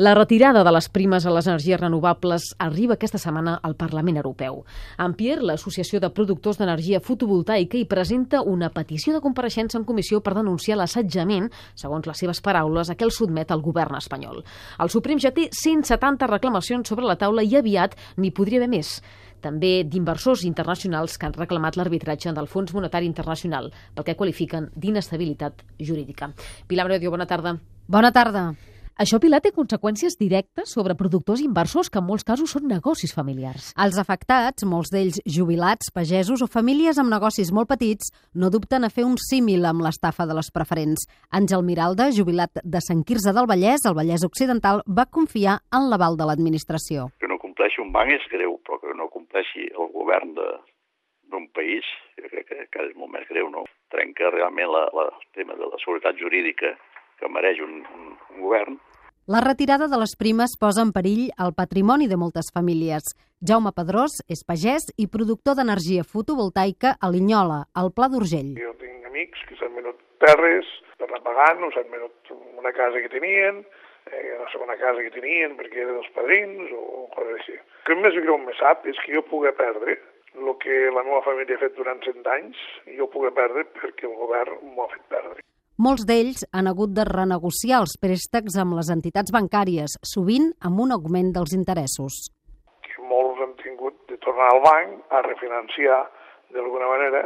La retirada de les primes a les energies renovables arriba aquesta setmana al Parlament Europeu. Ampier, l'Associació de Productors d'Energia Fotovoltaica, hi presenta una petició de compareixença en comissió per denunciar l'assetjament, segons les seves paraules, a què el sotmet el govern espanyol. El Suprem ja té 170 reclamacions sobre la taula i aviat n'hi podria haver més també d'inversors internacionals que han reclamat l'arbitratge del Fons Monetari Internacional pel que qualifiquen d'inestabilitat jurídica. Pilar Bredio, bona tarda. Bona tarda. Això, Pilar, té conseqüències directes sobre productors i inversors que en molts casos són negocis familiars. Els afectats, molts d'ells jubilats, pagesos o famílies amb negocis molt petits, no dubten a fer un símil amb l'estafa de les preferents. Àngel Miralda, jubilat de Sant Quirze del Vallès, al Vallès Occidental, va confiar en l'aval de l'administració. Que no compleixi un banc és greu, però que no compleixi el govern d'un país, jo crec que, que és molt més greu, no? Trenca realment la, la, el tema de la seguretat jurídica que mereix un, un, un govern la retirada de les primes posa en perill el patrimoni de moltes famílies. Jaume Pedrós és pagès i productor d'energia fotovoltaica a Linyola, al Pla d'Urgell. Jo tinc amics que s'han venut terres per anar pagant, s'han venut una casa que tenien, eh, una segona casa que tenien perquè era dels padrins o coses així. El que més greu me sap és que jo pugui perdre el que la meva família ha fet durant 100 anys, jo pugui perdre perquè el govern m'ho ha fet perdre. Molts d'ells han hagut de renegociar els préstecs amb les entitats bancàries, sovint amb un augment dels interessos. Molts han tingut de tornar al banc a refinanciar d'alguna manera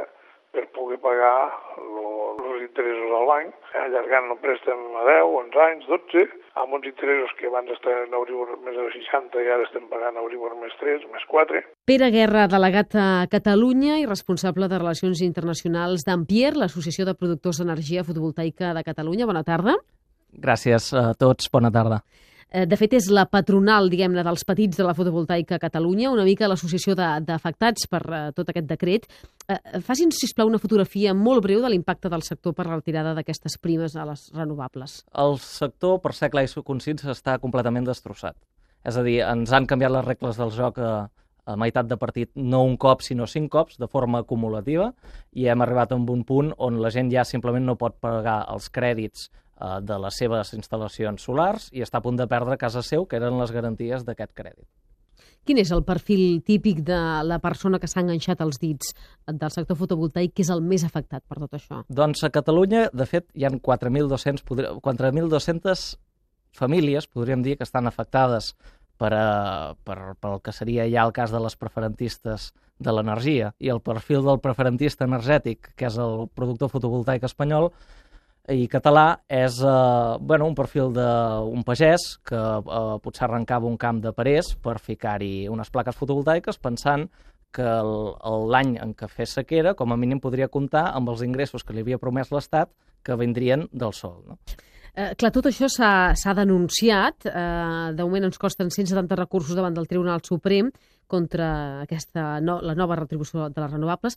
per poder pagar els interessos al banc, allargant el préstec a 10, 11 anys, 12, amb uns interessos que abans estaven en Euribor més de 60 i ara estem pagant Euribor més 3, més 4. Pere Guerra, delegat a Catalunya i responsable de Relacions Internacionals d'Ampier, l'Associació de Productors d'Energia Fotovoltaica de Catalunya. Bona tarda. Gràcies a tots, bona tarda. Eh, de fet, és la patronal, diguem-ne, dels petits de la fotovoltaica a Catalunya, una mica l'associació d'afectats per uh, tot aquest decret. Uh, facin, sisplau, una fotografia molt breu de l'impacte del sector per la retirada d'aquestes primes a les renovables. El sector, per ser clar i conscients, està completament destrossat. És a dir, ens han canviat les regles del joc a, a meitat de partit, no un cop, sinó cinc cops, de forma acumulativa, i hem arribat a un punt on la gent ja simplement no pot pagar els crèdits Eh, de les seves instal·lacions solars i està a punt de perdre casa seu, que eren les garanties d'aquest crèdit. Quin és el perfil típic de la persona que s'ha enganxat els dits del sector fotovoltaic, que és el més afectat per tot això? Doncs a Catalunya, de fet, hi ha 4.200 famílies, podríem dir, que estan afectades per, a, per, pel que seria ja el cas de les preferentistes de l'energia. I el perfil del preferentista energètic, que és el productor fotovoltaic espanyol, i català és eh, bueno, un perfil d'un pagès que eh, potser arrencava un camp de parés per ficar-hi unes plaques fotovoltaiques pensant que l'any en què fes sequera, com a mínim podria comptar amb els ingressos que li havia promès l'Estat que vindrien del sol. No? Eh, clar, tot això s'ha denunciat. Eh, de moment ens costen 170 recursos davant del Tribunal Suprem contra aquesta no, la nova retribució de les renovables.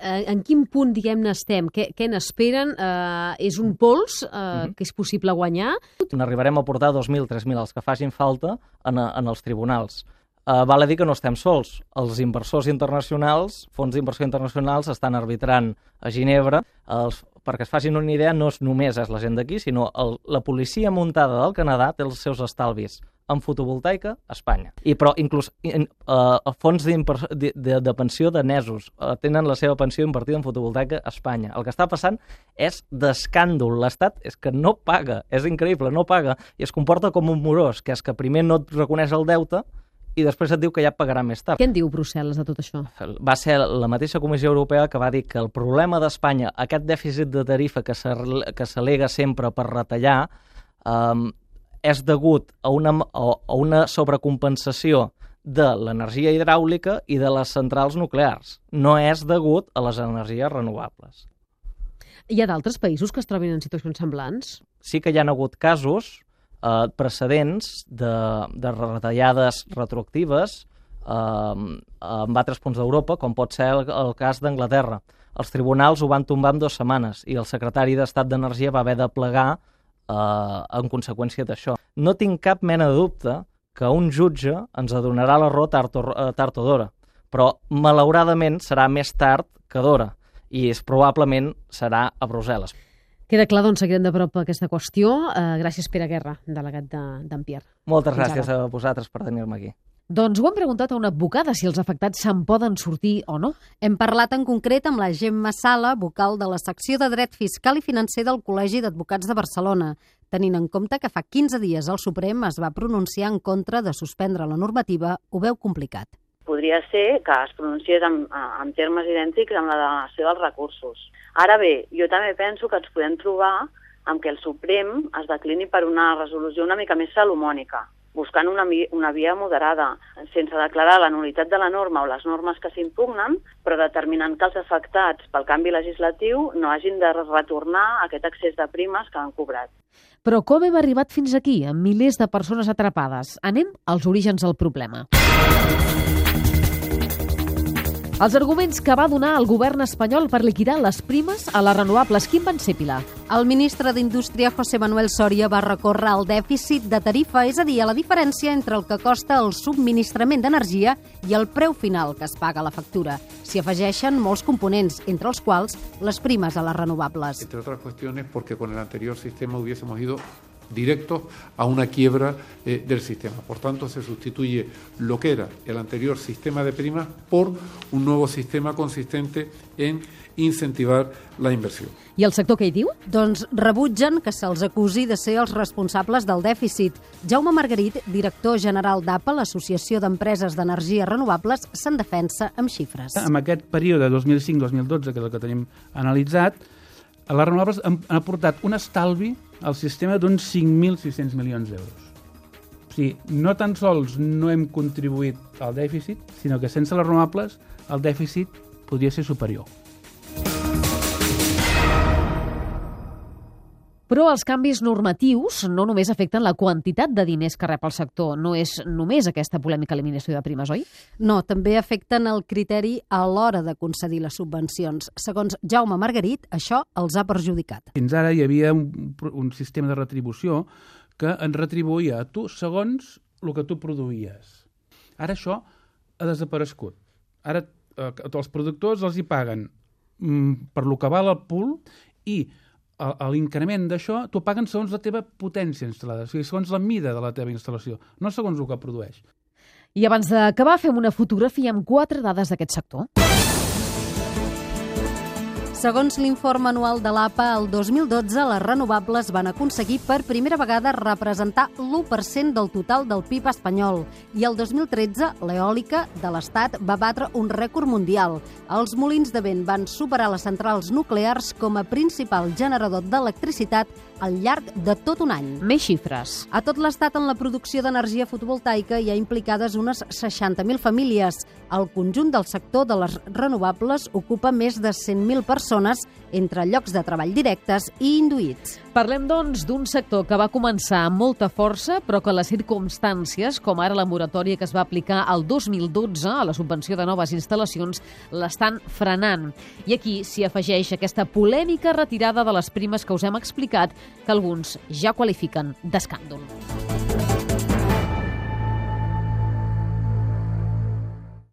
Eh, en quin punt, diguem-ne, estem? Què, què n'esperen? Eh, és un pols eh, mm -hmm. que és possible guanyar? N'arribarem a portar 2.000, 3.000, els que facin falta en, en els tribunals. Uh, val a dir que no estem sols. Els inversors internacionals, fons d'inversió internacionals, estan arbitrant a Ginebra. Els, perquè es facin una idea, no és només és la gent d'aquí, sinó el, la policia muntada del Canadà té els seus estalvis en fotovoltaica a Espanya. I però inclús in, uh, fons de, de, de pensió danesos uh, tenen la seva pensió invertida en fotovoltaica a Espanya. El que està passant és d'escàndol. L'Estat és que no paga, és increïble, no paga, i es comporta com un morós, que és que primer no et reconeix el deute i després et diu que ja pagarà més tard. Què en diu Brussel·les de tot això? Va ser la mateixa Comissió Europea que va dir que el problema d'Espanya, aquest dèficit de tarifa que s'alega sempre per retallar, um, és degut a una, a una sobrecompensació de l'energia hidràulica i de les centrals nuclears. No és degut a les energies renovables. Hi ha d'altres països que es trobin en situacions semblants? Sí que hi ha hagut casos eh, precedents de, de retallades retroactives eh, en altres punts d'Europa, com pot ser el, el cas d'Anglaterra. Els tribunals ho van tombar en dues setmanes i el secretari d'Estat d'Energia va haver de plegar eh, en conseqüència d'això. No tinc cap mena de dubte que un jutge ens adonarà l'error tard, eh, tard o d'hora, però malauradament serà més tard que d'hora i és, probablement serà a Brussel·les. Queda clar, doncs, seguirem de prop aquesta qüestió. Uh, gràcies, Pere Guerra, delegat d'en de, Pierre. Moltes Fins gràcies ara. a vosaltres per tenir-me aquí. Doncs ho hem preguntat a una advocada si els afectats se'n poden sortir o no. Hem parlat en concret amb la Gemma Sala, vocal de la secció de Dret Fiscal i Financer del Col·legi d'Advocats de Barcelona, tenint en compte que fa 15 dies el Suprem es va pronunciar en contra de suspendre la normativa, ho veu complicat podria ser que es pronunciés en, en termes idèntics en la denegació dels recursos. Ara bé, jo també penso que ens podem trobar amb que el Suprem es declini per una resolució una mica més salomònica, buscant una, una via moderada, sense declarar la nulitat de la norma o les normes que s'impugnen, però determinant que els afectats pel canvi legislatiu no hagin de retornar aquest excés de primes que han cobrat. Però com hem arribat fins aquí, amb milers de persones atrapades? Anem als orígens del problema. Els arguments que va donar el govern espanyol per liquidar les primes a les renovables, quin van ser, Pilar? El ministre d'Indústria, José Manuel Soria, va recórrer al dèficit de tarifa, és a dir, a la diferència entre el que costa el subministrament d'energia i el preu final que es paga a la factura. S'hi afegeixen molts components, entre els quals les primes a les renovables. Entre otras cuestiones, porque con el anterior sistema hubiésemos ido directos a una quiebra eh, del sistema. Por tanto, se sustituye lo que era el anterior sistema de primas por un nuevo sistema consistente en incentivar la inversió. I el sector què hi diu? Doncs rebutgen que se'ls acusi de ser els responsables del dèficit. Jaume Margarit, director general d'APA, l'Associació d'Empreses d'Energies Renovables, se'n defensa amb xifres. En aquest període 2005-2012, que és el que tenim analitzat, les renovables han aportat un estalvi al sistema d'uns 5.600 milions d'euros. O sigui, no tan sols no hem contribuït al dèficit, sinó que sense les renovables el dèficit podria ser superior. Però els canvis normatius no només afecten la quantitat de diners que rep el sector. No és només aquesta polèmica eliminació de primes, oi? No, també afecten el criteri a l'hora de concedir les subvencions. Segons Jaume Margarit, això els ha perjudicat. Fins ara hi havia un, un sistema de retribució que en retribuïa a tu segons el que tu produïes. Ara això ha desaparegut. Ara eh, els productors els hi paguen mm, per lo que val el pool i l'increment d'això t'ho paguen segons la teva potència instal·lada, o sigui, segons la mida de la teva instal·lació, no segons el que produeix. I abans d'acabar, fem una fotografia amb quatre dades d'aquest sector. Segons l'informe anual de l'APA, el 2012 les renovables van aconseguir per primera vegada representar l'1% del total del PIB espanyol i el 2013 l'eòlica de l'Estat va batre un rècord mundial. Els molins de vent van superar les centrals nuclears com a principal generador d'electricitat al llarg de tot un any. Més xifres. A tot l'estat en la producció d'energia fotovoltaica hi ha implicades unes 60.000 famílies. El conjunt del sector de les renovables ocupa més de 100.000 persones entre llocs de treball directes i induïts. Parlem, doncs, d'un sector que va començar amb molta força, però que les circumstàncies, com ara la moratòria que es va aplicar el 2012 a la subvenció de noves instal·lacions, l'estan frenant. I aquí s'hi afegeix aquesta polèmica retirada de les primes que us hem explicat, que alguns ja qualifiquen d'escàndol.